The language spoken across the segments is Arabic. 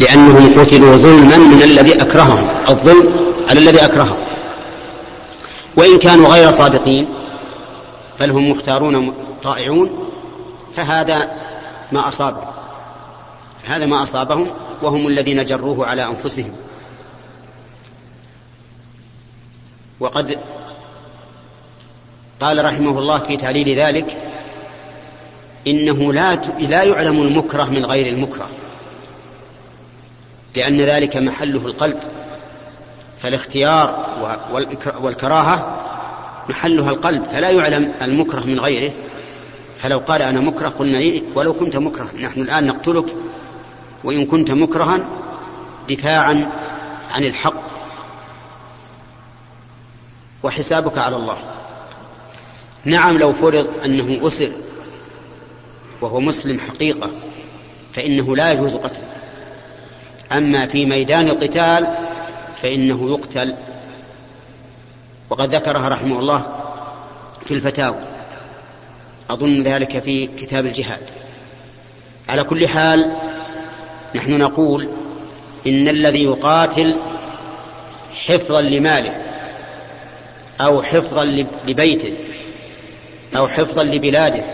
لأنهم قتلوا ظلما من الذي أكرههم الظلم على الذي أكرههم. وإن كانوا غير صادقين بل هم مختارون طائعون فهذا ما أصابهم. هذا ما أصابهم وهم الذين جروه على أنفسهم. وقد قال رحمه الله في تعليل ذلك إنه لا لا يعلم المكره من غير المكره. لأن ذلك محله القلب فالاختيار والكراهة محلها القلب فلا يعلم المكره من غيره. فلو قال أنا مكره قلنا إيه؟ ولو كنت مكره نحن الآن نقتلك وإن كنت مكرها دفاعا عن الحق وحسابك على الله. نعم لو فرض أنه أسر وهو مسلم حقيقة فإنه لا يجوز قتله. أما في ميدان القتال فإنه يقتل. وقد ذكرها رحمه الله في الفتاوى. أظن ذلك في كتاب الجهاد. على كل حال نحن نقول إن الذي يقاتل حفظا لماله أو حفظا لبيته أو حفظا لبلاده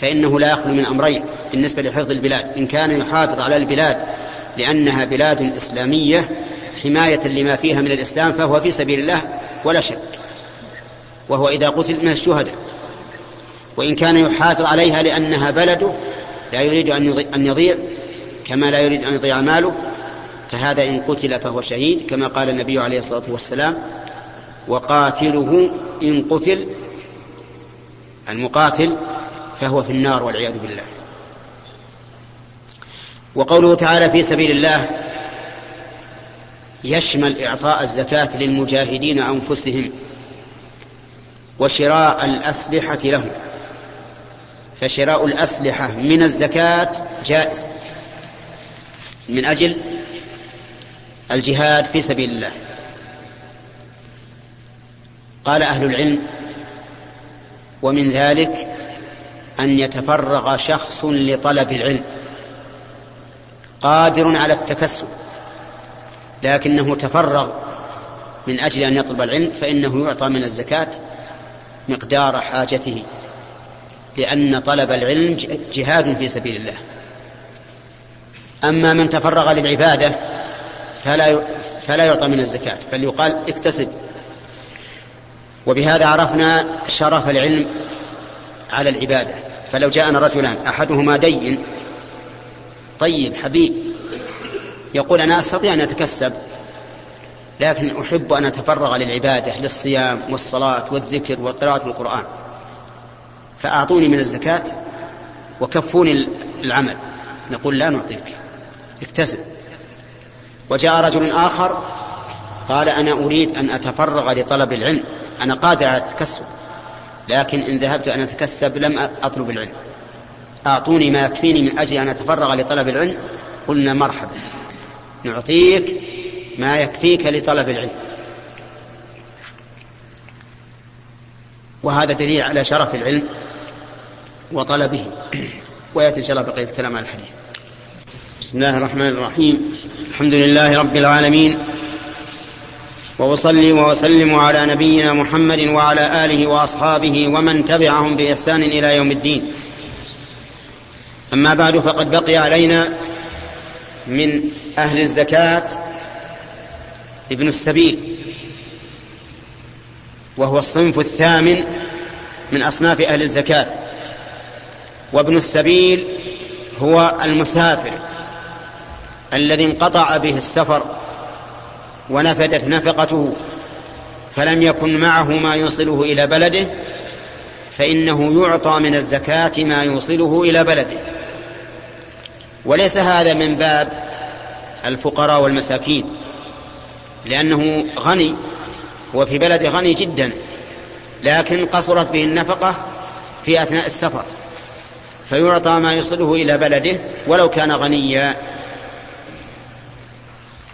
فإنه لا يخلو من أمرين بالنسبة لحفظ البلاد. إن كان يحافظ على البلاد لأنها بلاد إسلامية حماية لما فيها من الإسلام فهو في سبيل الله ولا شك. وهو إذا قتل من الشهداء. وإن كان يحافظ عليها لأنها بلده لا يريد أن يضيع كما لا يريد أن يضيع ماله. فهذا إن قتل فهو شهيد كما قال النبي عليه الصلاة والسلام وقاتله إن قتل المقاتل فهو في النار والعياذ بالله. وقوله تعالى في سبيل الله يشمل إعطاء الزكاة للمجاهدين أنفسهم وشراء الأسلحة لهم. فشراء الأسلحة من الزكاة جائز. من أجل الجهاد في سبيل الله. قال أهل العلم ومن ذلك أن يتفرغ شخص لطلب العلم. قادر على التكسب لكنه تفرغ من أجل أن يطلب العلم فإنه يعطى من الزكاة مقدار حاجته لأن طلب العلم جهاد في سبيل الله. أما من تفرغ للعبادة فلا فلا يعطى من الزكاة بل يقال اكتسب. وبهذا عرفنا شرف العلم على العبادة. فلو جاءنا رجلان أحدهما دين طيب حبيب. يقول أنا أستطيع أن أتكسب لكن أحب أن أتفرغ للعبادة للصيام والصلاة والذكر وقراءة القرآن. فأعطوني من الزكاة وكفوني العمل. نقول لا نعطيك. اكتسب. وجاء رجل آخر قال أنا أريد أن أتفرغ لطلب العلم. أنا قادر على التكسب لكن إن ذهبت أن أتكسب لم أطلب العلم. أعطوني ما يكفيني من أجل أن أتفرغ لطلب العلم. قلنا مرحبا. نعطيك ما يكفيك لطلب العلم. وهذا دليل على شرف العلم وطلبه. ويأتي إن شاء الله بقية الكلام عن الحديث. بسم الله الرحمن الرحيم. الحمد لله رب العالمين. وأصلي وأسلم على نبينا محمد وعلى آله وأصحابه ومن تبعهم بإحسان إلى يوم الدين. أما بعد فقد بقي علينا من أهل الزكاة ابن السبيل وهو الصنف الثامن من أصناف أهل الزكاة. وابن السبيل هو المسافر الذي انقطع به السفر ونفدت نفقته فلم يكن معه ما يوصله إلى بلده فإنه يعطى من الزكاة ما يوصله إلى بلده. وليس هذا من باب الفقراء والمساكين لأنه غني وفي بلد غني جدا لكن قصرت به النفقة في أثناء السفر فيعطى ما يصله إلى بلده ولو كان غنيا.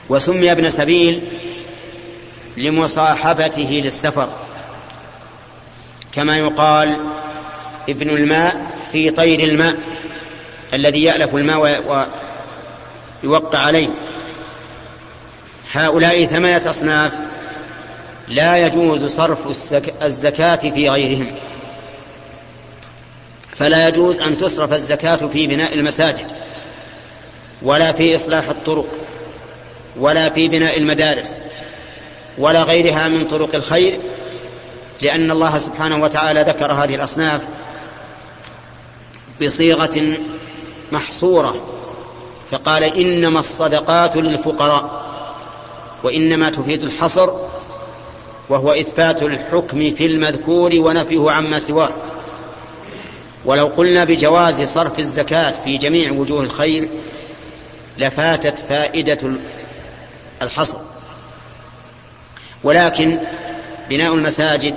وسمي ابن سبيل لمصاحبته للسفر كما يقال ابن الماء في طير الماء. الذي يألف الماء يوقع عليه. هؤلاء ثمانية أصناف لا يجوز صرف الزكاة في غيرهم. فلا يجوز أن تصرف الزكاة في بناء المساجد ولا في إصلاح الطرق ولا في بناء المدارس ولا غيرها من طرق الخير لأن الله سبحانه وتعالى ذكر هذه الأصناف بصيغة محصورة. فقال إنما الصدقات للفقراء وإنما تفيد الحصر وهو إثبات الحكم في المذكور ونفيه عما سواه. ولو قلنا بجواز صرف الزكاة في جميع وجوه الخير لفاتت فائدة الحصر. ولكن بناء المساجد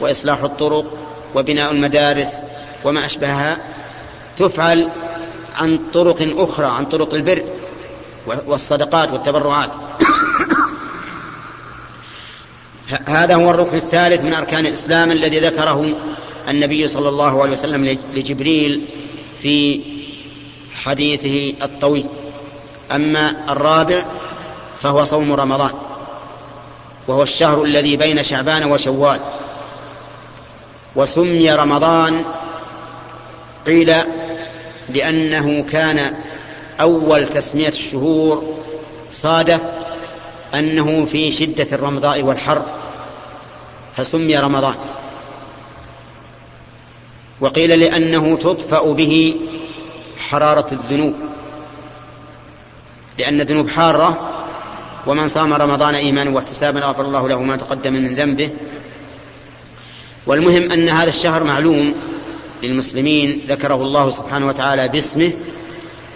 وإصلاح الطرق وبناء المدارس وما أشبهها تفعل عن طرق أخرى عن طرق البر والصدقات والتبرعات. هذا هو الركن الثالث من أركان الإسلام الذي ذكره النبي صلى الله عليه وسلم لجبريل في حديثه الطويل. أما الرابع فهو صوم رمضان وهو الشهر الذي بين شعبان وشوال. وسمي رمضان قيل لأنه كان أول تسمية الشهور صادف أنه في شدة الرمضاء والحر فسمي رمضان. وقيل لأنه تطفأ به حرارة الذنوب لأن الذنوب حارة ومن صام رمضان إيمانا واحتسابا غفر الله له ما تقدم من ذنبه. والمهم أن هذا الشهر معلوم للمسلمين ذكره الله سبحانه وتعالى باسمه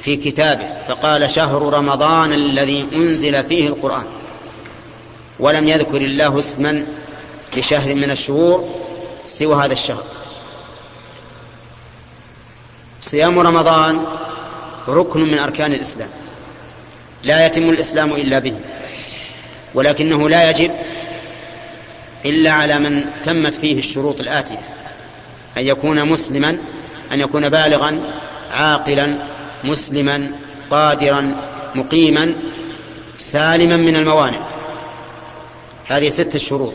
في كتابه فقال شهر رمضان الذي أنزل فيه القرآن ولم يذكر الله اسما لشهر من الشهور سوى هذا الشهر. صيام رمضان ركن من أركان الإسلام لا يتم الإسلام إلا به ولكنه لا يجب إلا على من تمت فيه الشروط الآتية. أن يكون مسلما أن يكون بالغا عاقلا مسلما قادرا مقيما سالما من الموانع. هذه ستة شروط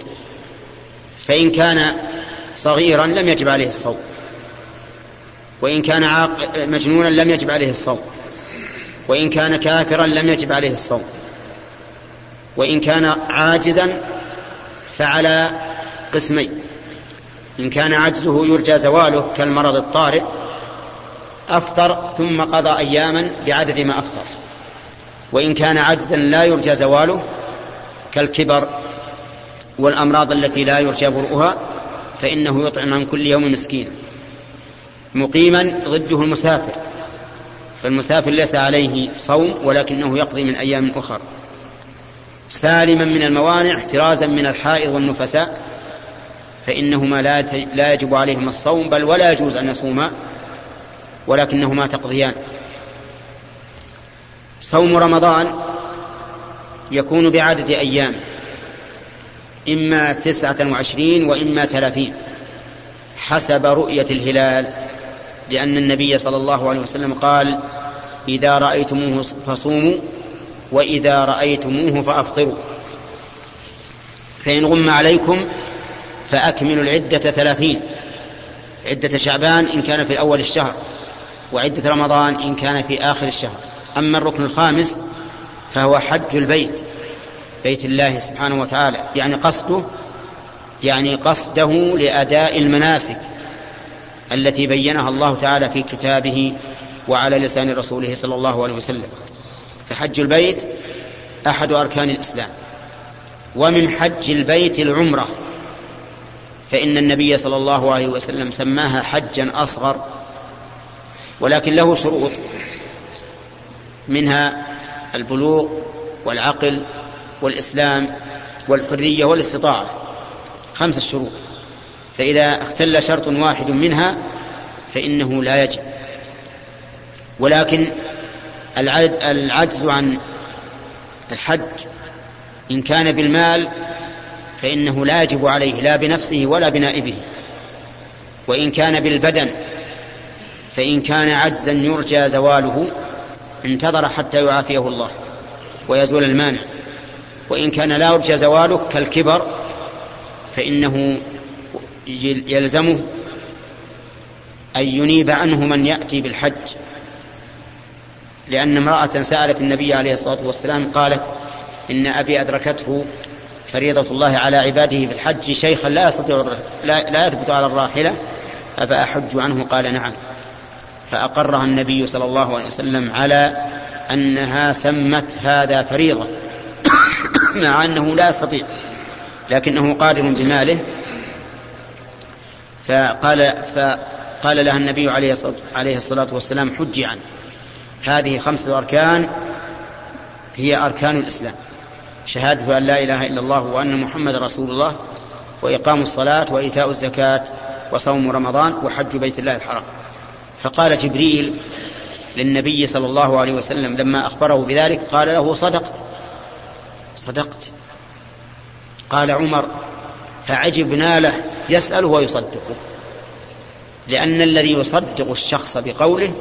فإن كان صغيرا لم يجب عليه الصوم. وإن كان عاق... مجنونا لم يجب عليه الصوم. وإن كان كافرا لم يجب عليه الصوم. وإن كان عاجزا فعلى قسمين. إن كان عجزه يرجى زواله كالمرض الطارئ أفطر ثم قضى أياما بعدد ما أفطر. وإن كان عجزا لا يرجى زواله كالكبر والأمراض التي لا يرجى برؤها فإنه يطعم عن كل يوم مسكينا مقيما ضده المسافر فالمسافر ليس عليه صوم ولكنه يقضي من أيام أخر. سالما من الموانع احترازا من الحائض والنفساء فإنهما لا لا يجب عليهما الصوم بل ولا يجوز أن يصوما ولكنهما تقضيان. صوم رمضان يكون بعدد أيامه إما تسعة وعشرين وإما ثلاثين حسب رؤية الهلال لأن النبي صلى الله عليه وسلم قال إذا رأيتموه فصوموا وإذا رأيتموه فأفطروا. فإن غم عليكم فأكملوا العدة ثلاثين. عدة شعبان إن كان في أول الشهر وعدة رمضان إن كان في آخر الشهر. أما الركن الخامس فهو حج البيت بيت الله سبحانه وتعالى. يعني قصده يعني قصده لأداء المناسك التي بينها الله تعالى في كتابه وعلى لسان رسوله صلى الله عليه وسلم. فحج البيت أحد أركان الإسلام. ومن حج البيت العمرة. فإن النبي صلى الله عليه وسلم سماها حجا أصغر ولكن له شروط منها البلوغ والعقل والإسلام والحرية والاستطاعة خمسه شروط. فإذا اختل شرط واحد منها فإنه لا يجب. ولكن العجز عن الحج إن كان بالمال فإنه لا يجب عليه لا بنفسه ولا بنائبه. وإن كان بالبدن فإن كان عجزا يرجى زواله انتظر حتى يعافيه الله ويزول المانع. وإن كان لا يرجى زواله كالكبر فإنه يلزمه أن ينيب عنه من يأتي بالحج. لأن امرأة سألت النبي عليه الصلاة والسلام قالت إن أبي أدركته فريضة الله على عباده في الحج شيخا لا يستطيع لا, يثبت على الراحلة؟ أفأحج عنه؟ قال نعم. فأقرها النبي صلى الله عليه وسلم على أنها سمت هذا فريضة مع أنه لا يستطيع لكنه قادر بماله. فقال فقال لها النبي عليه الصلاة والسلام حجي عنه. هذه خمسة أركان هي أركان الإسلام. شهادة أن لا إله إلا الله وأن محمد رسول الله وإقام الصلاة وإيتاء الزكاة وصوم رمضان وحج بيت الله الحرام. فقال جبريل للنبي صلى الله عليه وسلم لما أخبره بذلك قال له صدقت. صدقت. قال عمر فعجبنا له يسأله ويصدقه لأن الذي يصدق الشخص بقوله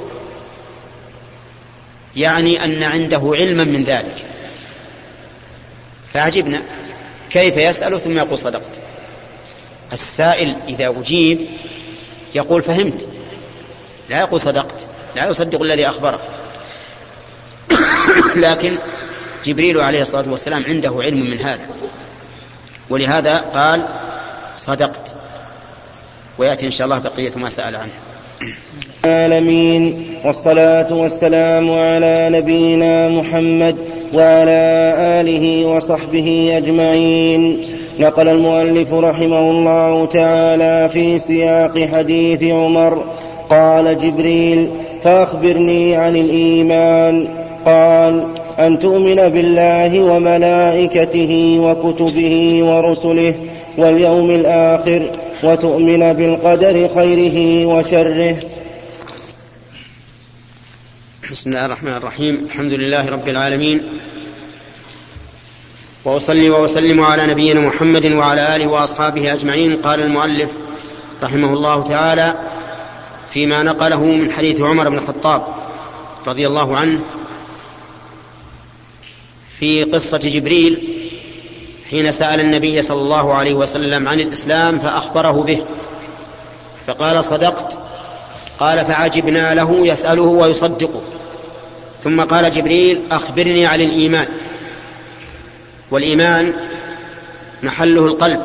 يعني أن عنده علما من ذلك. فعجبنا. كيف يسأل؟ ثم يقول صدقت. السائل إذا أجيب يقول فهمت. لا يقول صدقت. لا يصدق الذي أخبره. لكن جبريل عليه الصلاة والسلام عنده علم من هذا. ولهذا قال صدقت. ويأتي إن شاء الله بقية ما سأل عنه. العالمين والصلاة والسلام على نبينا محمد وعلى آله وصحبه أجمعين. نقل المؤلف رحمه الله تعالى في سياق حديث عمر قال جبريل فأخبرني عن الإيمان. قال أن تؤمن بالله وملائكته وكتبه ورسله واليوم الآخر وتؤمن بالقدر خيره وشره. بسم الله الرحمن الرحيم. الحمد لله رب العالمين. وأصلي وأسلم على نبينا محمد وعلى آله وأصحابه أجمعين. قال المؤلف رحمه الله تعالى فيما نقله من حديث عمر بن الخطاب رضي الله عنه في قصة جبريل حين سأل النبي صلى الله عليه وسلم عن الإسلام فأخبره به. فقال صدقت قال فعجبنا له يسأله ويصدقه. ثم قال جبريل أخبرني عن الإيمان. والإيمان محله القلب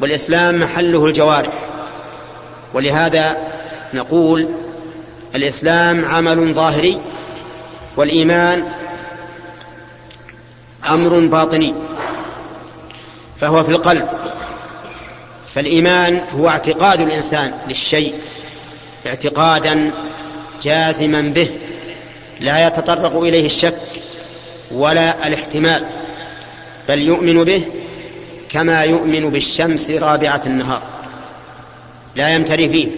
والإسلام محله الجوارح. ولهذا نقول الإسلام عمل ظاهري والإيمان أمر باطني فهو في القلب. فالإيمان هو اعتقاد الإنسان للشيء. اعتقادا جازما به لا يتطرق إليه الشك ولا الاحتمال بل يؤمن به كما يؤمن بالشمس رابعة النهار لا يمتري فيه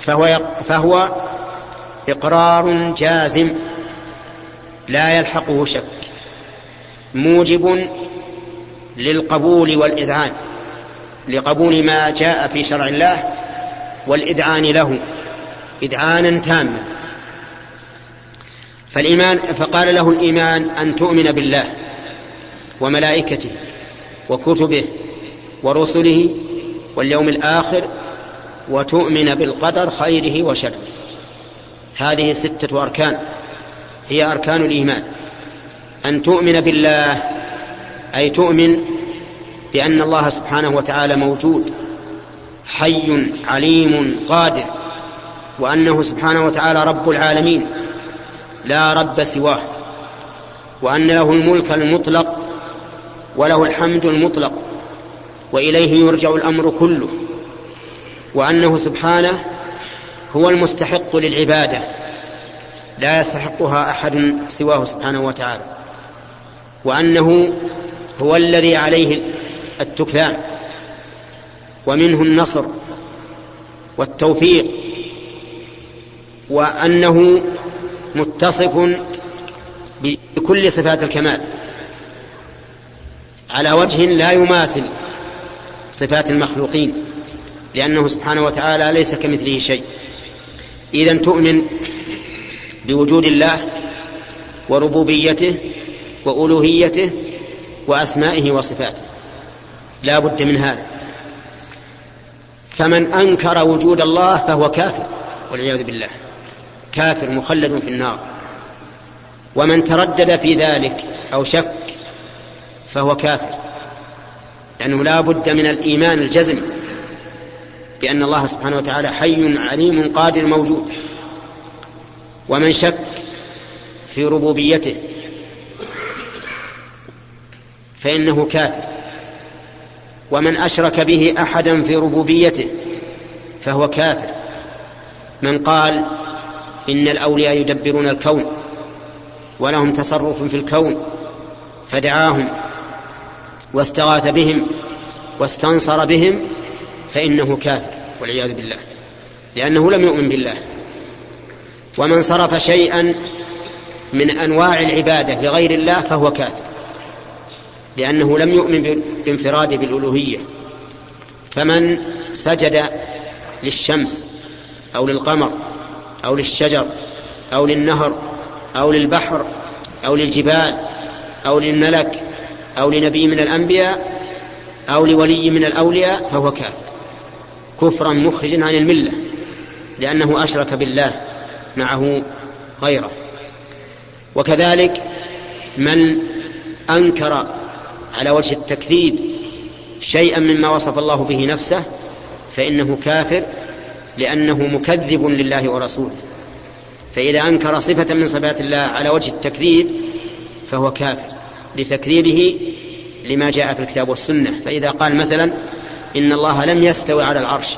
فهو, فهو إقرار جازم لا يلحقه شك موجب للقبول والإذعان لقبول ما جاء في شرع الله والإذعان له إذعانا تاما. فالإيمان فقال له الإيمان أن تؤمن بالله وملائكته وكتبه ورسله واليوم الآخر وتؤمن بالقدر خيره وشره. هذه ستة أركان هي أركان الإيمان. أن تؤمن بالله أي تؤمن بأن الله سبحانه وتعالى موجود. حي عليم قادر وأنه سبحانه وتعالى رب العالمين لا رب سواه وأن له الملك المطلق وله الحمد المطلق وإليه يرجع الأمر كله وأنه سبحانه هو المستحق للعبادة لا يستحقها أحد سواه سبحانه وتعالى وأنه هو الذي عليه التكلان. ومنه النصر والتوفيق وأنه متصف بكل صفات الكمال على وجه لا يماثل صفات المخلوقين لأنه سبحانه وتعالى ليس كمثله شيء. إذا تؤمن بوجود الله وربوبيته وألوهيته وأسمائه وصفاته. لا بد من هذا. فمن أنكر وجود الله فهو كافر والعياذ بالله. كافر مخلد في النار. ومن تردد في ذلك أو شك فهو كافر. لأنه لا بد من الإيمان الجزم بأن الله سبحانه وتعالى حي عليم قادر موجود. ومن شك في ربوبيته فإنه كافر. ومن أشرك به أحدا في ربوبيته فهو كافر. من قال إن الأولياء يدبرون الكون ولهم تصرف في الكون فدعاهم واستغاث بهم واستنصر بهم فإنه كافر والعياذ بالله لأنه لم يؤمن بالله. ومن صرف شيئا من أنواع العبادة لغير الله فهو كافر. لأنه لم يؤمن بانفراده بالألوهية. فمن سجد للشمس أو للقمر أو للشجر أو للنهر أو للبحر أو للجبال أو للملك أو لنبي من الأنبياء أو لولي من الأولياء فهو كافر. كفرا مخرجا عن الملة لأنه أشرك بالله معه غيره. وكذلك من أنكر على وجه التكذيب شيئا مما وصف الله به نفسه فإنه كافر لأنه مكذب لله ورسوله. فإذا أنكر صفة من صفات الله على وجه التكذيب فهو كافر لتكذيبه لما جاء في الكتاب والسنة. فإذا قال مثلا إن الله لم يستوي على العرش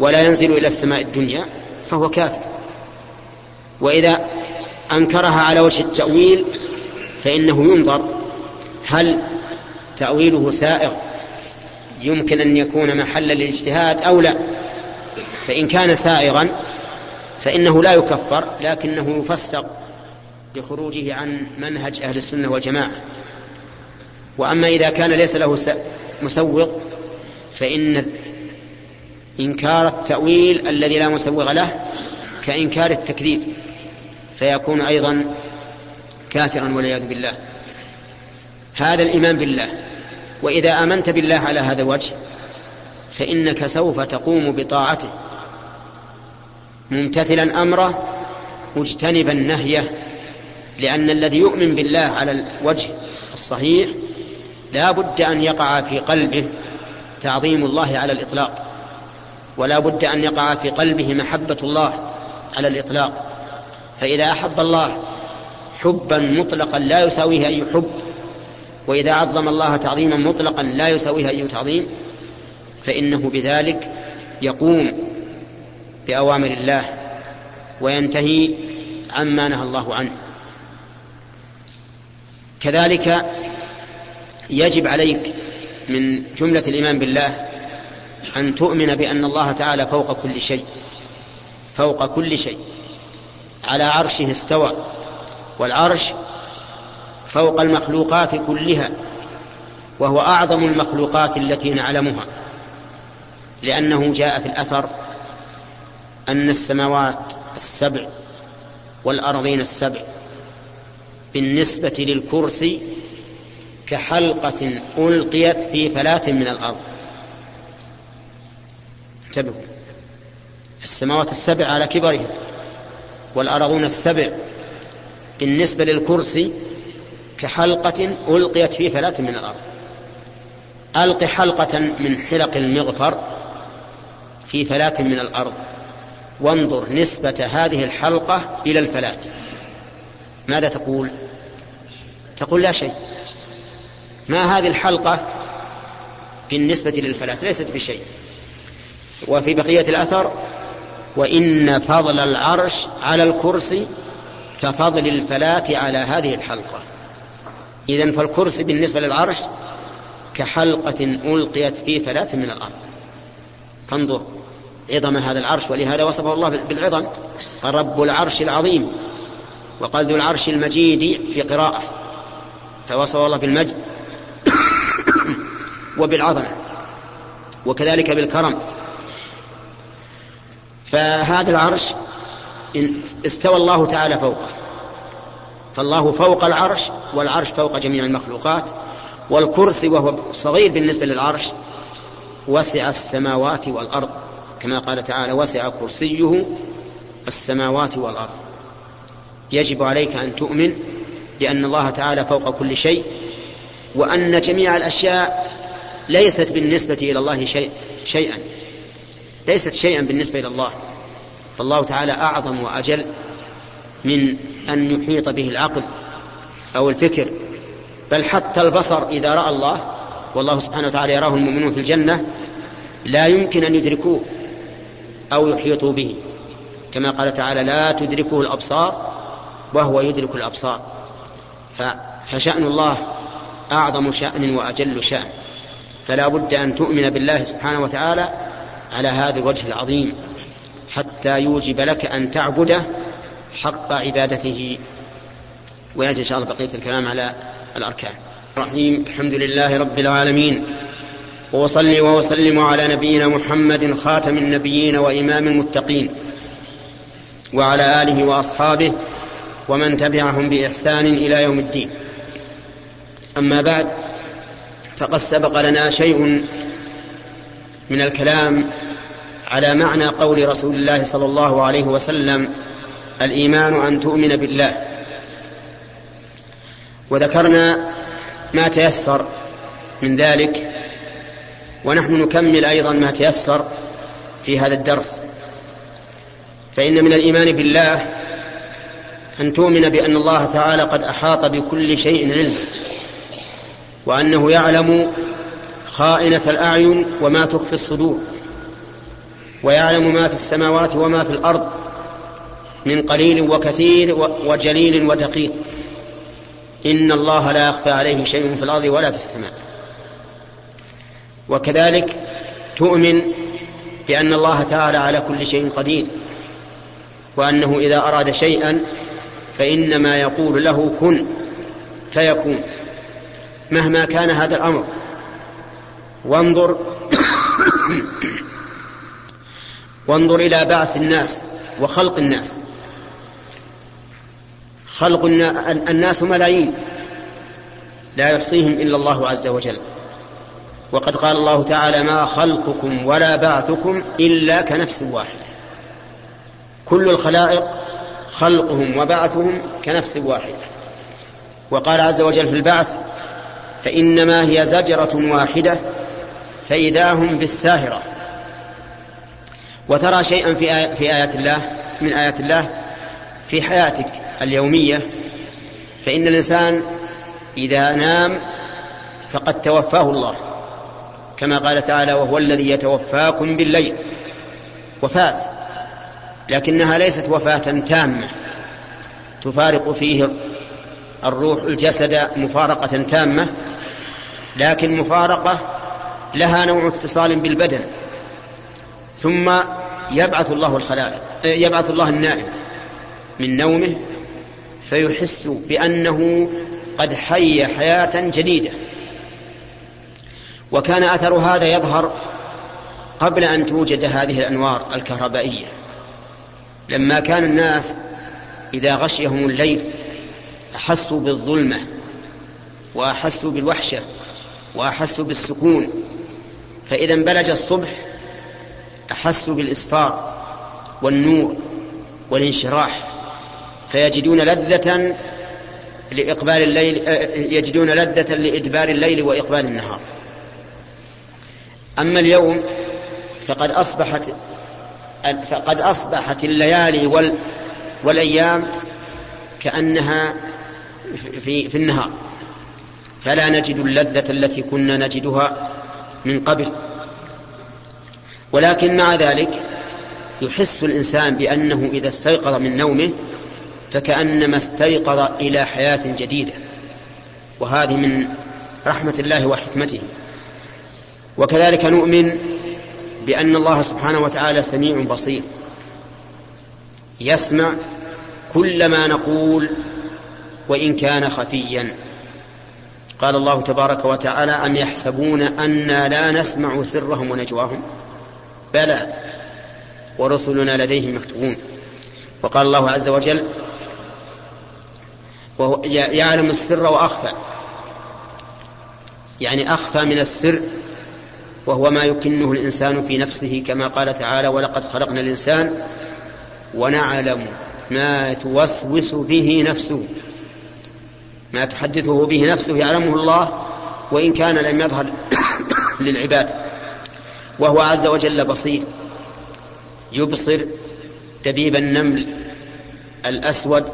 ولا ينزل إلى السماء الدنيا فهو كافر. وإذا أنكرها على وجه التأويل فإنه ينظر هل تأويله سائغ يمكن أن يكون محلا للاجتهاد أو لا؟ فإن كان سائغا فإنه لا يكفر لكنه يفسق لخروجه عن منهج أهل السنة والجماعة. وأما إذا كان ليس له مسوغ فإن إنكار التأويل الذي لا مسوغ له كإنكار التكذيب فيكون أيضا كافرا والعياذ بالله. هذا الإيمان بالله. وإذا آمنت بالله على هذا الوجه فإنك سوف تقوم بطاعته. ممتثلا أمره مجتنبا نهيه. لأن الذي يؤمن بالله على الوجه الصحيح لا بد أن يقع في قلبه تعظيم الله على الإطلاق. ولا بد أن يقع في قلبه محبة الله على الإطلاق. فإذا أحب الله حبا مطلقا لا يساويه اي حب وإذا عظم الله تعظيما مطلقا لا يساويه أي تعظيم فإنه بذلك يقوم بأوامر الله وينتهي عما نهى الله عنه. كذلك يجب عليك من جملة الإيمان بالله أن تؤمن بأن الله تعالى فوق كل شيء فوق كل شيء على عرشه استوى والعرش فوق المخلوقات كلها وهو أعظم المخلوقات التي نعلمها لأنه جاء في الأثر أن السماوات السبع والأرضين السبع بالنسبة للكرسي كحلقة ألقيت في فلاة من الأرض. انتبهوا. السماوات السبع على كبرها والأرضون السبع بالنسبة للكرسي كحلقة ألقيت في فلاة من الأرض. ألق حلقة من حلق المغفر في فلاة من الأرض. وانظر نسبة هذه الحلقة إلى الفلاة ماذا تقول؟ تقول لا شيء. ما هذه الحلقة بالنسبة للفلاة ليست بشيء. وفي بقية الأثر وإن فضل العرش على الكرسي كفضل الفلاة على هذه الحلقة. إذن فالكرسي بالنسبة للعرش كحلقة ألقيت في فلاة من الأرض. فانظر عظم هذا العرش ولهذا وصفه الله بالعظم. قال رب العرش العظيم وقال ذو العرش المجيد في قراءة. فوصفه الله بالمجد وبالعظمة وكذلك بالكرم. فهذا العرش استوى الله تعالى فوقه. فالله فوق العرش والعرش فوق جميع المخلوقات والكرسي وهو صغير بالنسبة للعرش وسع السماوات والأرض كما قال تعالى وسع كرسيه السماوات والأرض يجب عليك أن تؤمن بأن الله تعالى فوق كل شيء وأن جميع الأشياء ليست بالنسبة إلى الله شيء شيئا ليست شيئا بالنسبة إلى الله. فالله تعالى أعظم وأجل من أن يحيط به العقل أو الفكر بل حتى البصر إذا رأى الله والله سبحانه وتعالى يراه المؤمنون في الجنة لا يمكن أن يدركوه أو يحيطوا به. كما قال تعالى لا تدركه الأبصار وهو يدرك الأبصار. فشأن الله أعظم شأن وأجل شأن. فلا بد أن تؤمن بالله سبحانه وتعالى على هذا الوجه العظيم حتى يوجب لك أن تعبده حق عبادته ويأتي إن شاء الله بقية الكلام على الأركان. الرحيم الحمد لله رب العالمين. وأصلي وأسلم على نبينا محمد خاتم النبيين وإمام المتقين. وعلى آله وأصحابه ومن تبعهم بإحسان إلى يوم الدين. أما بعد فقد سبق لنا شيء من الكلام على معنى قول رسول الله صلى الله عليه وسلم الإيمان أن تؤمن بالله. وذكرنا ما تيسر من ذلك ونحن نكمل أيضا ما تيسر في هذا الدرس. فإن من الإيمان بالله أن تؤمن بأن الله تعالى قد أحاط بكل شيء علما وأنه يعلم خائنة الأعين وما تخفي الصدور ويعلم ما في السماوات وما في الأرض من قليل وكثير وجليل ودقيق. إن الله لا يخفى عليه شيء في الأرض ولا في السماء. وكذلك تؤمن بأن الله تعالى على كل شيء قدير وأنه إذا أراد شيئا فإنما يقول له كن فيكون مهما كان هذا الأمر. وانظر وانظر إلى بعث الناس وخلق الناس. خلق الناس ملايين. لا يحصيهم إلا الله عز وجل. وقد قال الله تعالى ما خلقكم ولا بعثكم إلا كنفس واحدة. كل الخلائق خلقهم وبعثهم كنفس واحدة. وقال عز وجل في البعث فإنما هي زجرة واحدة فإذا هم بالساهرة. وترى شيئا في في آيات الله من آيات الله في حياتك اليومية فإن الإنسان إذا نام فقد توفاه الله كما قال تعالى وهو الذي يتوفاكم بالليل وفاة لكنها ليست وفاة تامة تفارق فيه الروح الجسد مفارقة تامة لكن مفارقة لها نوع اتصال بالبدن ثم يبعث الله الخلائق يبعث الله النائم. من نومه فيحس بأنه قد حي حياة جديدة. وكان أثر هذا يظهر قبل أن توجد هذه الأنوار الكهربائية. لما كان الناس إذا غشيهم الليل أحسوا بالظلمة وأحسوا بالوحشة وأحسوا بالسكون فإذا انبلج الصبح أحسوا بالإسفار والنور والانشراح. فيجدون لذة لإقبال الليل يجدون لذة لإدبار الليل وإقبال النهار. أما اليوم فقد أصبحت فقد أصبحت الليالي وال والأيام كأنها في في النهار. فلا نجد اللذة التي كنا نجدها من قبل. ولكن مع ذلك يحس الإنسان بأنه إذا استيقظ من نومه فكأنما استيقظ إلى حياة جديدة. وهذه من رحمة الله وحكمته. وكذلك نؤمن بأن الله سبحانه وتعالى سميع بصير. يسمع كل ما نقول وإن كان خفيا. قال الله تبارك وتعالى أم يحسبون أنا لا نسمع سرهم ونجواهم؟ بلى ورسلنا لديهم مكتوبون. وقال الله عز وجل وهو يعلم السر وأخفى. يعني أخفى من السر وهو ما يكنه الإنسان في نفسه كما قال تعالى ولقد خلقنا الإنسان ونعلم ما توسوس به نفسه. ما تحدثه به نفسه يعلمه الله وإن كان لم يظهر للعباد. وهو عز وجل بصير. يبصر دبيب النمل الأسود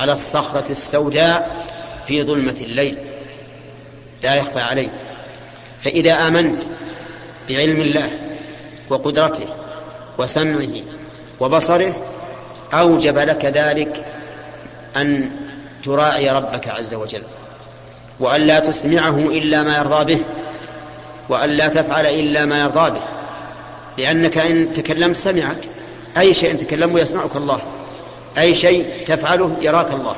على الصخرة السوداء في ظلمة الليل. لا يخفى عليه. فإذا آمنت بعلم الله وقدرته وسمعه وبصره أوجب لك ذلك أن تراعي ربك عز وجل وأن لا تسمعه إلا ما يرضى به وأن لا تفعل إلا ما يرضى به لأنك إن تكلمت سمعك أي شيء تكلمه يسمعك الله. أي شيء تفعله يراك الله.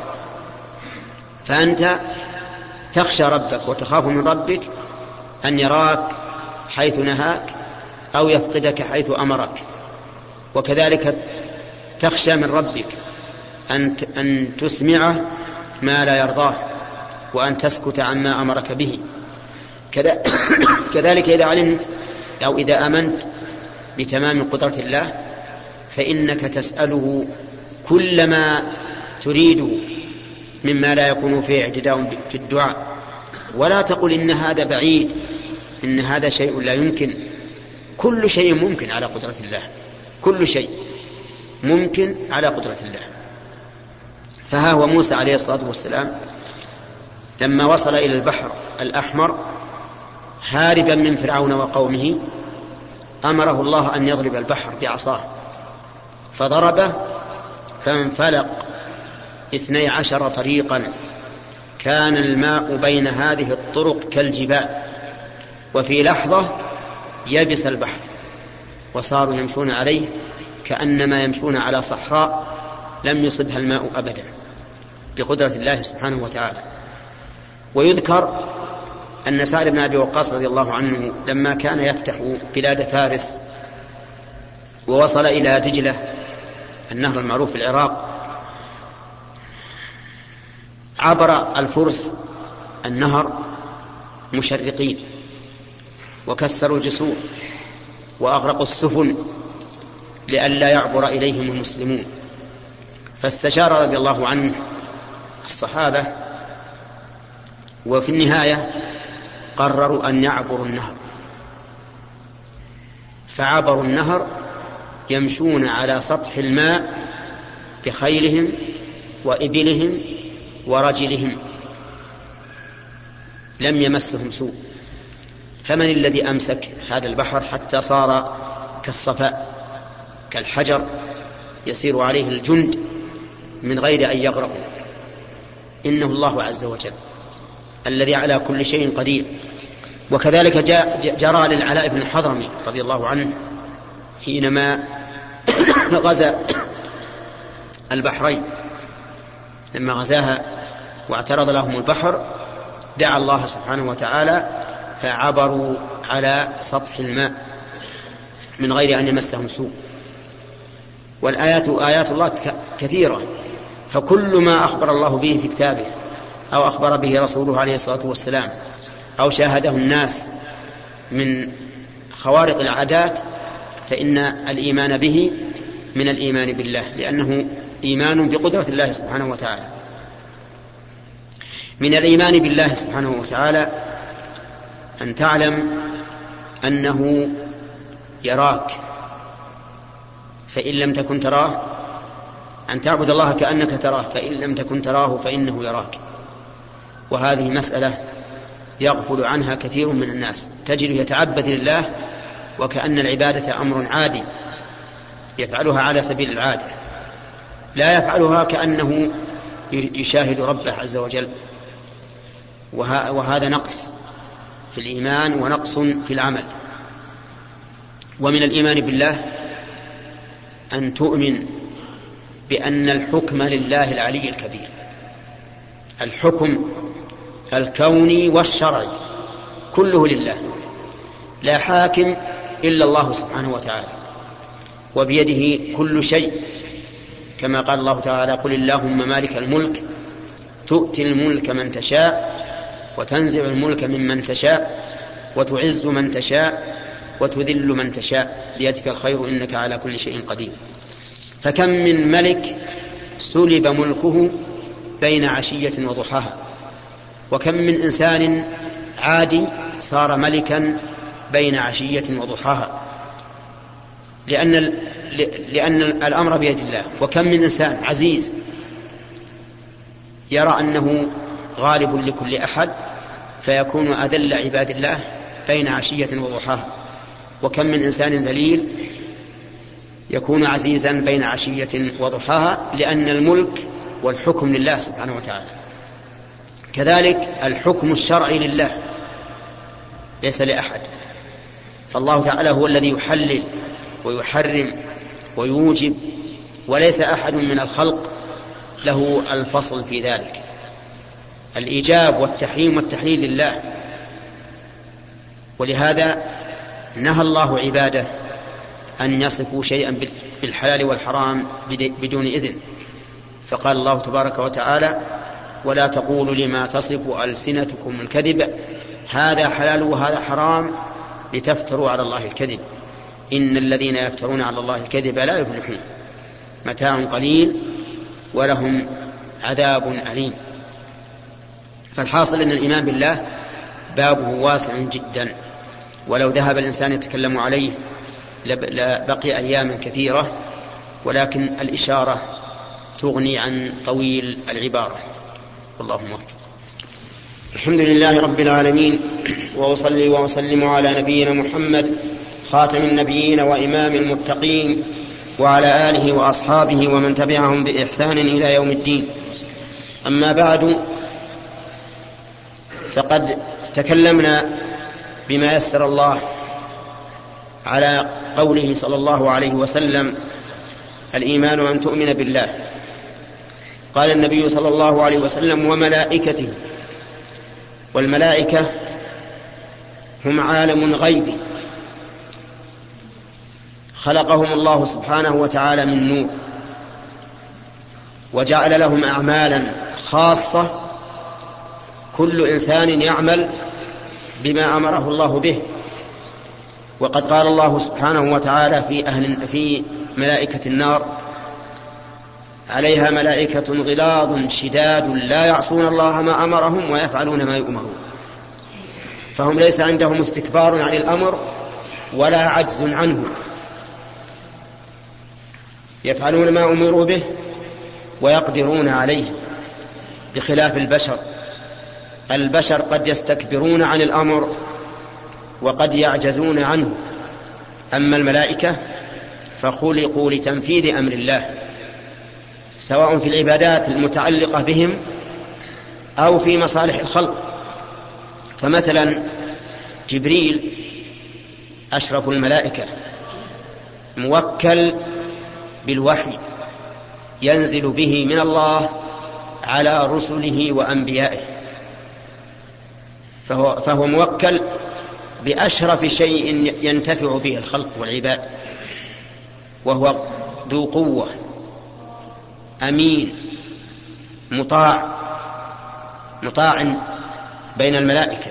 فأنت تخشى ربك وتخاف من ربك أن يراك حيث نهاك أو يفقدك حيث أمرك. وكذلك تخشى من ربك أن أن تسمعه ما لا يرضاه وأن تسكت عما أمرك به. كذلك إذا علمت أو إذا آمنت بتمام قدرة الله فإنك تسأله كل ما تريد مما لا يكون فيه اعتداء في الدعاء. ولا تقل إن هذا بعيد إن هذا شيء لا يمكن. كل شيء ممكن على قدرة الله. كل شيء ممكن على قدرة الله. فها هو موسى عليه الصلاة والسلام لما وصل إلى البحر الأحمر هاربا من فرعون وقومه أمره الله أن يضرب البحر بعصاه. فضربه فانفلق اثني عشر طريقا. كان الماء بين هذه الطرق كالجبال وفي لحظة يبس البحر وصاروا يمشون عليه كأنما يمشون على صحراء لم يصبها الماء أبدا بقدرة الله سبحانه وتعالى. ويذكر أن سعد بن أبي وقاص رضي الله عنه لما كان يفتح بلاد فارس ووصل إلى دجلة النهر المعروف في العراق عبر الفرس النهر مشرقين وكسروا الجسور وأغرقوا السفن لئلا يعبر إليهم المسلمون. فاستشار رضي الله عنه الصحابة وفي النهاية قرروا أن يعبروا النهر. فعبروا النهر يمشون على سطح الماء بخيلهم وإبلهم ورجلهم. لم يمسهم سوء. فمن الذي أمسك هذا البحر حتى صار كالصفاء كالحجر يسير عليه الجند من غير أن يغرقوا إنه الله عز وجل الذي على كل شيء قدير. وكذلك جاء جرى للعلاء بن حضرمي رضي الله عنه حينما غزا البحرين. لما غزاها واعترض لهم البحر دعا الله سبحانه وتعالى فعبروا على سطح الماء من غير أن يمسهم سوء. والآيات آيات الله كثيرة. فكل ما أخبر الله به في كتابه أو أخبر به رسوله عليه الصلاة والسلام أو شاهده الناس من خوارق العادات فإن الإيمان به من الإيمان بالله لأنه إيمان بقدرة الله سبحانه وتعالى. من الإيمان بالله سبحانه وتعالى أن تعلم أنه يراك فإن لم تكن تراه أن تعبد الله كأنك تراه فإن لم تكن تراه فإنه يراك. وهذه مسألة يغفل عنها كثير من الناس. تجد يتعبد لله وكأن العبادة أمر عادي يفعلها على سبيل العادة. لا يفعلها كأنه يشاهد ربه عز وجل. وهذا نقص في الإيمان ونقص في العمل. ومن الإيمان بالله أن تؤمن بأن الحكم لله العلي الكبير. الحكم الكوني والشرعي كله لله. لا حاكم إلا الله سبحانه وتعالى. وبيده كل شيء. كما قال الله تعالى قل اللهم مالك الملك تؤتي الملك من تشاء وتنزع الملك ممن تشاء وتعز من تشاء وتذل من تشاء. بيدك الخير إنك على كل شيء قدير. فكم من ملك سلب ملكه بين عشية وضحاها؟ وكم من إنسان عادي صار ملكا بين عشية وضحاها. لأن لأن الأمر بيد الله. وكم من إنسان عزيز يرى أنه غالب لكل أحد فيكون أذل عباد الله بين عشية وضحاها. وكم من إنسان ذليل يكون عزيزا بين عشية وضحاها لأن الملك والحكم لله سبحانه وتعالى. كذلك الحكم الشرعي لله ليس لأحد. فالله تعالى هو الذي يحلل ويحرم ويوجب وليس أحد من الخلق له الفصل في ذلك. الإيجاب والتحريم والتحليل لله. ولهذا نهى الله عباده أن يصفوا شيئا بالحلال والحرام بدون إذن. فقال الله تبارك وتعالى ولا تقولوا لما تصف ألسنتكم الكذب هذا حلال وهذا حرام لتفتروا على الله الكذب. إن الذين يفترون على الله الكذب لا يفلحون. متاع قليل ولهم عذاب أليم. فالحاصل أن الإيمان بالله بابه واسع جدا. ولو ذهب الإنسان يتكلم عليه لبقي أياما كثيرة ولكن الإشارة تغني عن طويل العبارة. اللهم وفق الحمد لله رب العالمين وأصلي وأسلم على نبينا محمد خاتم النبيين وإمام المتقين وعلى آله وأصحابه ومن تبعهم بإحسان إلى يوم الدين. أما بعد فقد تكلمنا بما يسر الله على قوله صلى الله عليه وسلم الإيمان أن تؤمن بالله. قال النبي صلى الله عليه وسلم وملائكته والملائكة هم عالم غيبي خلقهم الله سبحانه وتعالى من نور. وجعل لهم اعمالا خاصة كل إنسان يعمل بما أمره الله به. وقد قال الله سبحانه وتعالى في أهل في ملائكة النار عليها ملائكة غلاظ شداد لا يعصون الله ما أمرهم ويفعلون ما يؤمرون. فهم ليس عندهم استكبار عن الأمر ولا عجز عنه. يفعلون ما أمروا به ويقدرون عليه. بخلاف البشر. البشر قد يستكبرون عن الأمر وقد يعجزون عنه. أما الملائكة فخلقوا لتنفيذ أمر الله. سواء في العبادات المتعلقة بهم أو في مصالح الخلق. فمثلا جبريل أشرف الملائكة موكل بالوحي ينزل به من الله على رسله وأنبيائه. فهو, فهو موكل بأشرف شيء ينتفع به الخلق والعباد وهو ذو قوة. أمين مطاع مطاع بين الملائكة.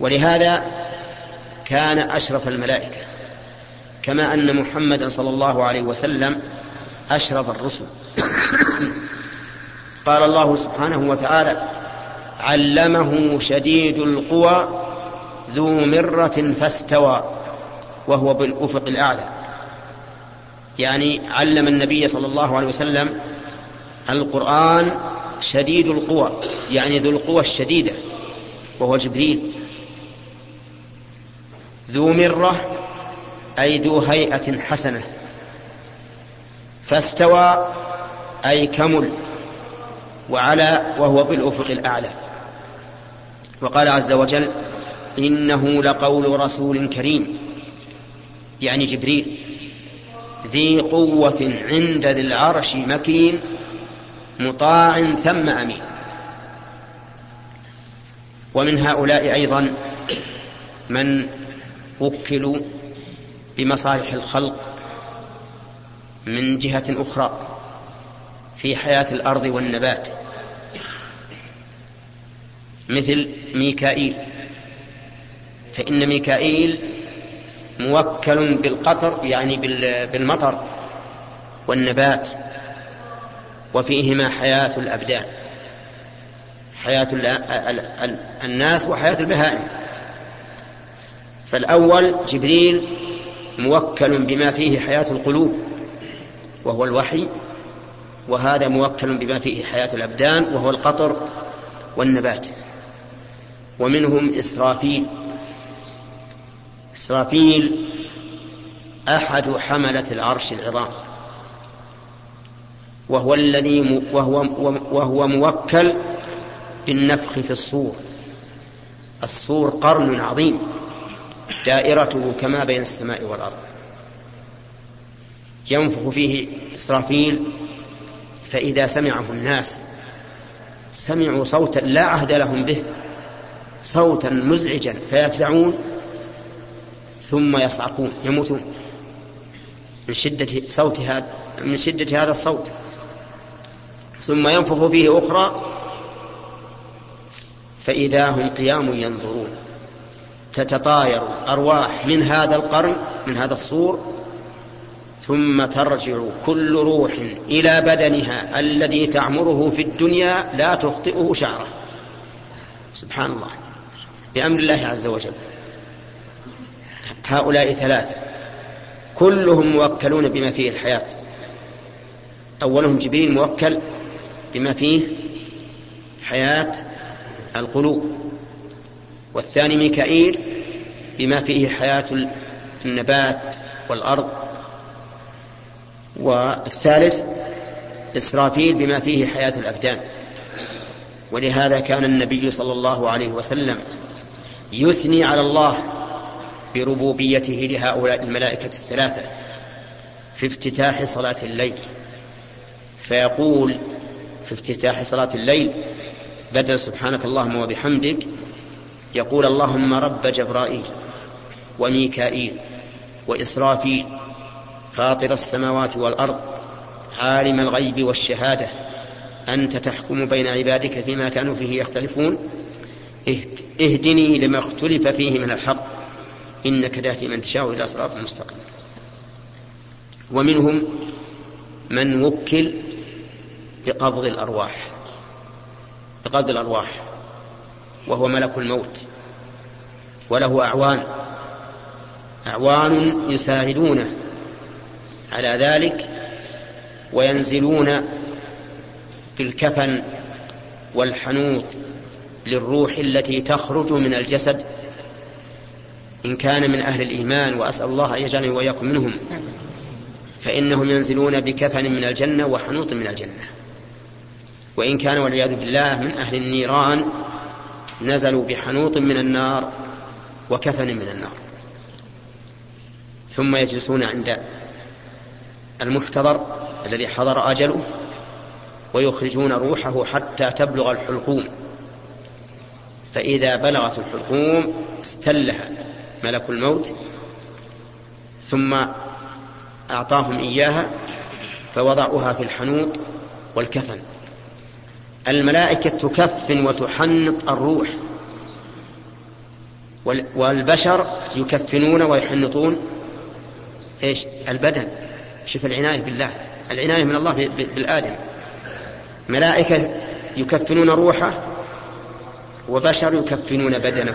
ولهذا كان أشرف الملائكة كما أن محمدا صلى الله عليه وسلم أشرف الرسل. قال الله سبحانه وتعالى علمه شديد القوى ذو مرة فاستوى وهو بالأفق الأعلى. يعني علم النبي صلى الله عليه وسلم القرآن شديد القوى يعني ذو القوى الشديدة وهو جبريل. ذو مرة أي ذو هيئة حسنة. فاستوى أي كمل وعلى وهو بالأفق الأعلى. وقال عز وجل إنه لقول رسول كريم يعني جبريل. ذي قوة عند ذي العرش مكين مطاع ثم أمين. ومن هؤلاء أيضا من وكلوا بمصالح الخلق من جهة أخرى في حياة الأرض والنبات مثل ميكائيل. فإن ميكائيل موكل بالقطر يعني بالمطر والنبات وفيهما حياة الأبدان حياة الناس وحياة البهائم. فالأول جبريل موكل بما فيه حياة القلوب وهو الوحي وهذا موكل بما فيه حياة الأبدان وهو القطر والنبات. ومنهم إسرافيل. إسرافيل أحد حملة العرش العظام. وهو الذي وهو وهو موكل بالنفخ في الصور. الصور قرن عظيم دائرته كما بين السماء والأرض. ينفخ فيه إسرافيل فإذا سمعه الناس سمعوا صوتا لا عهد لهم به صوتا مزعجا فيفزعون ثم يصعقون يموتون. من شدة صوت هذا من شدة هذا الصوت. ثم ينفخ فيه أخرى. فإذا هم قيام ينظرون. تتطاير أرواح من هذا القرن من هذا الصور. ثم ترجع كل روح إلى بدنها الذي تعمره في الدنيا لا تخطئه شعره. سبحان الله. بأمر الله عز وجل. هؤلاء ثلاثة. كلهم موكلون بما فيه الحياة. أولهم جبريل موكل بما فيه حياة القلوب. والثاني ميكائيل بما فيه حياة النبات والأرض. والثالث إسرافيل بما فيه حياة الأبدان. ولهذا كان النبي صلى الله عليه وسلم يثني على الله بربوبيته لهؤلاء الملائكة الثلاثة في افتتاح صلاة الليل. فيقول في افتتاح صلاة الليل بدل سبحانك اللهم وبحمدك يقول اللهم رب جبرائيل وميكائيل وإسرافيل فاطر السماوات والأرض عالم الغيب والشهادة أنت تحكم بين عبادك فيما كانوا فيه يختلفون اهدني لما اختلف فيه من الحق. إنك تهدي من تشاء إلى صراط مستقيم. ومنهم من وكل بقبض الأرواح بقبض الأرواح وهو ملك الموت وله أعوان أعوان يساعدونه على ذلك وينزلون بالكفن والحنوط للروح التي تخرج من الجسد إن كان من أهل الإيمان وأسأل الله أن يجعلني وإياكم منهم فإنهم ينزلون بكفن من الجنة وحنوط من الجنة. وإن كان والعياذ بالله من أهل النيران نزلوا بحنوط من النار وكفن من النار. ثم يجلسون عند المحتضر الذي حضر أجله ويخرجون روحه حتى تبلغ الحلقوم. فإذا بلغت الحلقوم استلها. ملك الموت ثم أعطاهم إياها فوضعوها في الحنوط والكفن. الملائكة تكفن وتحنط الروح والبشر يكفنون ويحنطون إيش؟ البدن. شوف العناية بالله. العناية من الله بالآدم. ملائكة يكفنون روحه وبشر يكفنون بدنه.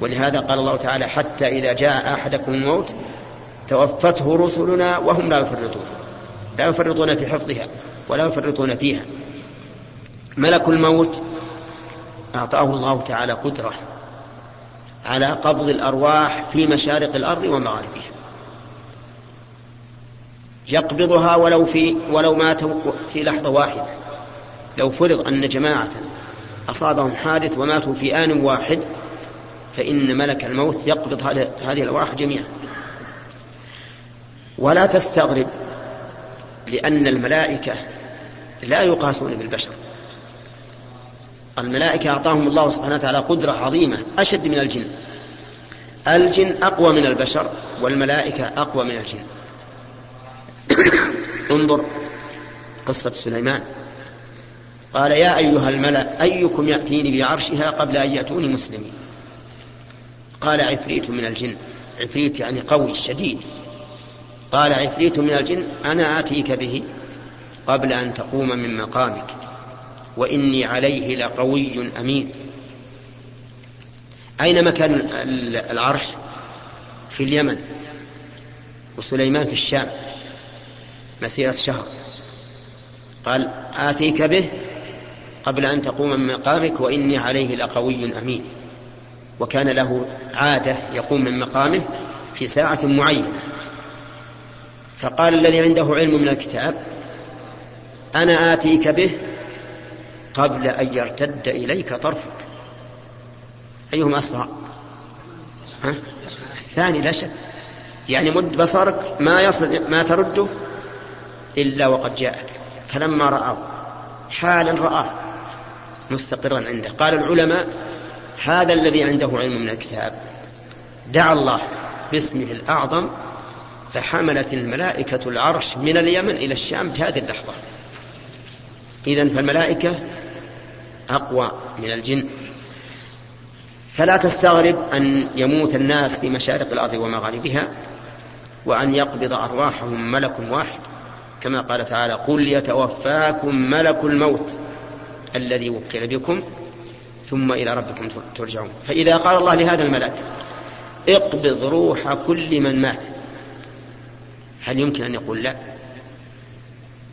ولهذا قال الله تعالى حتى إذا جاء أحدكم الموت توفته رسلنا وهم لا يفرطون. لا يفرطون في حفظها ولا يفرطون فيها. ملك الموت أعطاه الله تعالى قدرة على قبض الأرواح في مشارق الأرض ومغاربها. يقبضها ولو في ولو ماتوا في لحظة واحدة. لو فرض أن جماعة أصابهم حادث وماتوا في آن واحد فإن ملك الموت يقبض هذه الأرواح جميعا. ولا تستغرب لأن الملائكة لا يقاسون بالبشر. الملائكة أعطاهم الله سبحانه وتعالى قدرة عظيمة أشد من الجن. الجن أقوى من البشر والملائكة أقوى من الجن. انظر قصة سليمان. قال يا أيها الملأ أيكم يأتيني بعرشها قبل أن يأتوني مسلمين؟ قال عفريت من الجن. عفريت يعني قوي شديد. قال عفريت من الجن أنا آتيك به قبل أن تقوم من مقامك وإني عليه لقوي أمين. أين مكان العرش؟ في اليمن وسليمان في الشام. مسيرة شهر. قال آتيك به قبل أن تقوم من مقامك وإني عليه لقوي أمين. وكان له عادة يقوم من مقامه في ساعة معينة. فقال الذي عنده علم من الكتاب أنا آتيك به قبل أن يرتد إليك طرفك. أيهما أسرع؟ ها؟ الثاني لا شك. يعني مد بصرك ما يصل ما ترده إلا وقد جاءك. فلما رآه حالا رآه مستقرا عنده. قال العلماء هذا الذي عنده علم من الكتاب. دعا الله باسمه الأعظم فحملت الملائكة العرش من اليمن إلى الشام في هذه اللحظة. إذا فالملائكة أقوى من الجن. فلا تستغرب أن يموت الناس في مشارق الأرض ومغاربها وأن يقبض أرواحهم ملك واحد. كما قال تعالى قل يتوفاكم ملك الموت الذي وكل بكم ثم إلى ربكم ترجعون. فإذا قال الله لهذا الملك اقبض روح كل من مات. هل يمكن أن يقول لا؟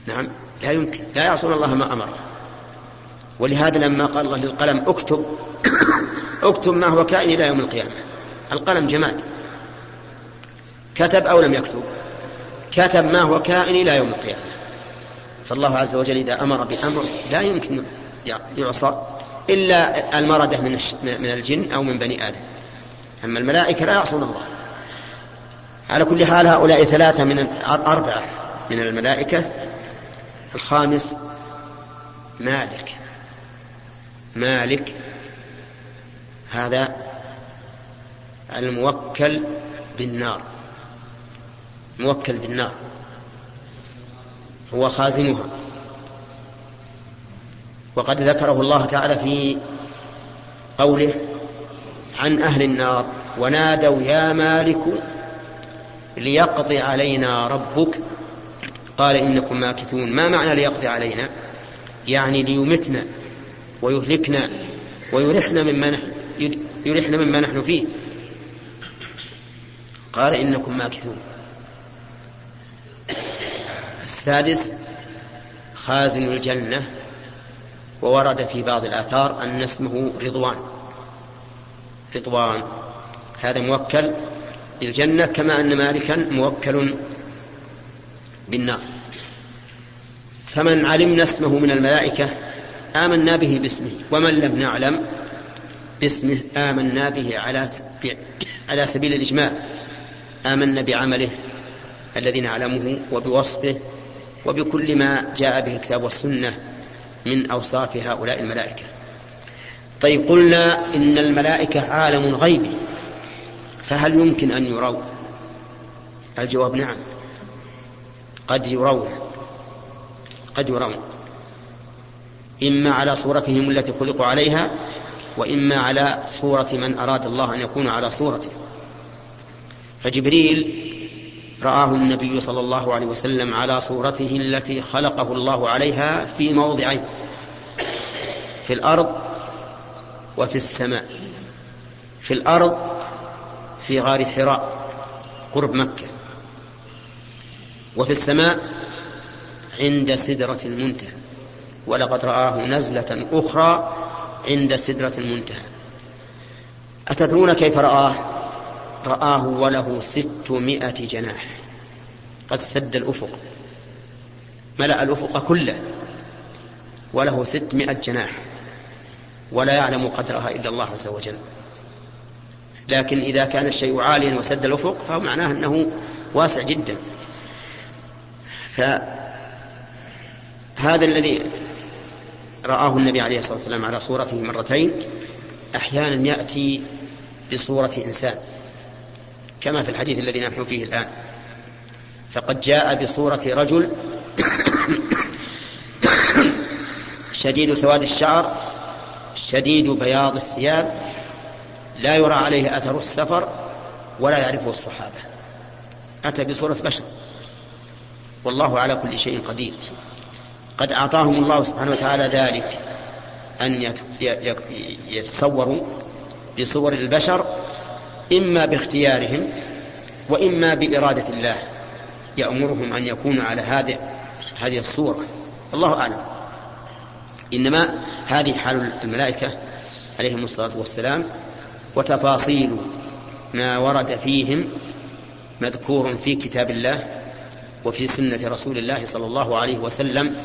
نعم لا يمكن. لا يعصون الله ما أمر. ولهذا لما قال الله للقلم اكتب. اكتب ما هو كائن إلى يوم القيامة. القلم جماد. كتب أو لم يكتب. كتب ما هو كائن إلى يوم القيامة. فالله عز وجل إذا أمر بأمر لا يمكن يعصى. إلا المردة من من الجن أو من بني آدم. أما الملائكة لا يعصون الله. على كل حال هؤلاء ثلاثة من أربعة من الملائكة. الخامس مالك. مالك. هذا الموكل بالنار. موكل بالنار. هو خازنها. وقد ذكره الله تعالى في قوله عن أهل النار ونادوا يا مالك ليقضي علينا ربك. قال إنكم ماكثون. ما معنى ليقضي علينا؟ يعني ليمتنا ويهلكنا ويرحنا مما نحن يرحنا مما نحن فيه. قال إنكم ماكثون. السادس خازن الجنة. وورد في بعض الآثار أن اسمه رضوان. رضوان. هذا موكل بالجنة كما أن مالكا موكل بالنار. فمن علمنا اسمه من الملائكة آمنا به باسمه ومن لم نعلم باسمه آمنا به على على سبيل الإجمال آمنا بعمله الذي نعلمه وبوصفه وبكل ما جاء به الكتاب والسنة. من أوصاف هؤلاء الملائكة. طيب قلنا إن الملائكة عالم غيبي فهل يمكن أن يروا؟ الجواب نعم. قد يرون. قد يرون. إما على صورتهم التي خلقوا عليها وإما على صورة من أراد الله أن يكون على صورته. فجبريل رآه النبي صلى الله عليه وسلم على صورته التي خلقه الله عليها في موضعين في الأرض وفي السماء في الأرض في غار حراء قرب مكة وفي السماء عند سدرة المنتهى ولقد رآه نزلة أخرى عند سدرة المنتهى. أتدرون كيف رآه؟ رآه وله ستمائة جناح. قد سد الأفق. ملأ الأفق كله. وله ستمائة جناح. ولا يعلم قدرها إلا الله عز وجل. لكن إذا كان الشيء عاليا وسد الأفق فهو معناه أنه واسع جدا. فهذا الذي رآه النبي عليه الصلاة والسلام على صورته مرتين أحيانا يأتي بصورة إنسان. كما في الحديث الذي نحن فيه الآن. فقد جاء بصورة رجل شديد سواد الشعر شديد بياض الثياب لا يرى عليه أثر السفر ولا يعرفه الصحابة. أتى بصورة بشر. والله على كل شيء قدير. قد أعطاهم الله سبحانه وتعالى ذلك أن يتصوروا بصور البشر إما باختيارهم وإما بإرادة الله يأمرهم أن يكونوا على هذه هذه الصورة. الله أعلم. إنما هذه حال الملائكة عليهم الصلاة والسلام وتفاصيل ما ورد فيهم مذكور في كتاب الله وفي سنة رسول الله صلى الله عليه وسلم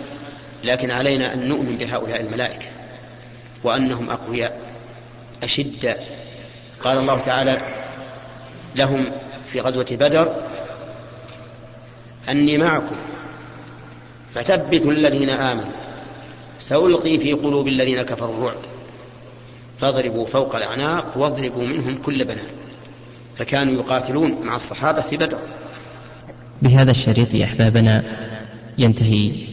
لكن علينا أن نؤمن بهؤلاء الملائكة وأنهم أقوياء أشداء. قال الله تعالى لهم في غزوة بدر أني معكم فثبتوا الذين آمنوا سألقي في قلوب الذين كفروا الرعب فاضربوا فوق الأعناق واضربوا منهم كل بنان فكانوا يقاتلون مع الصحابة في بدر. بهذا الشريط أحبابنا ينتهي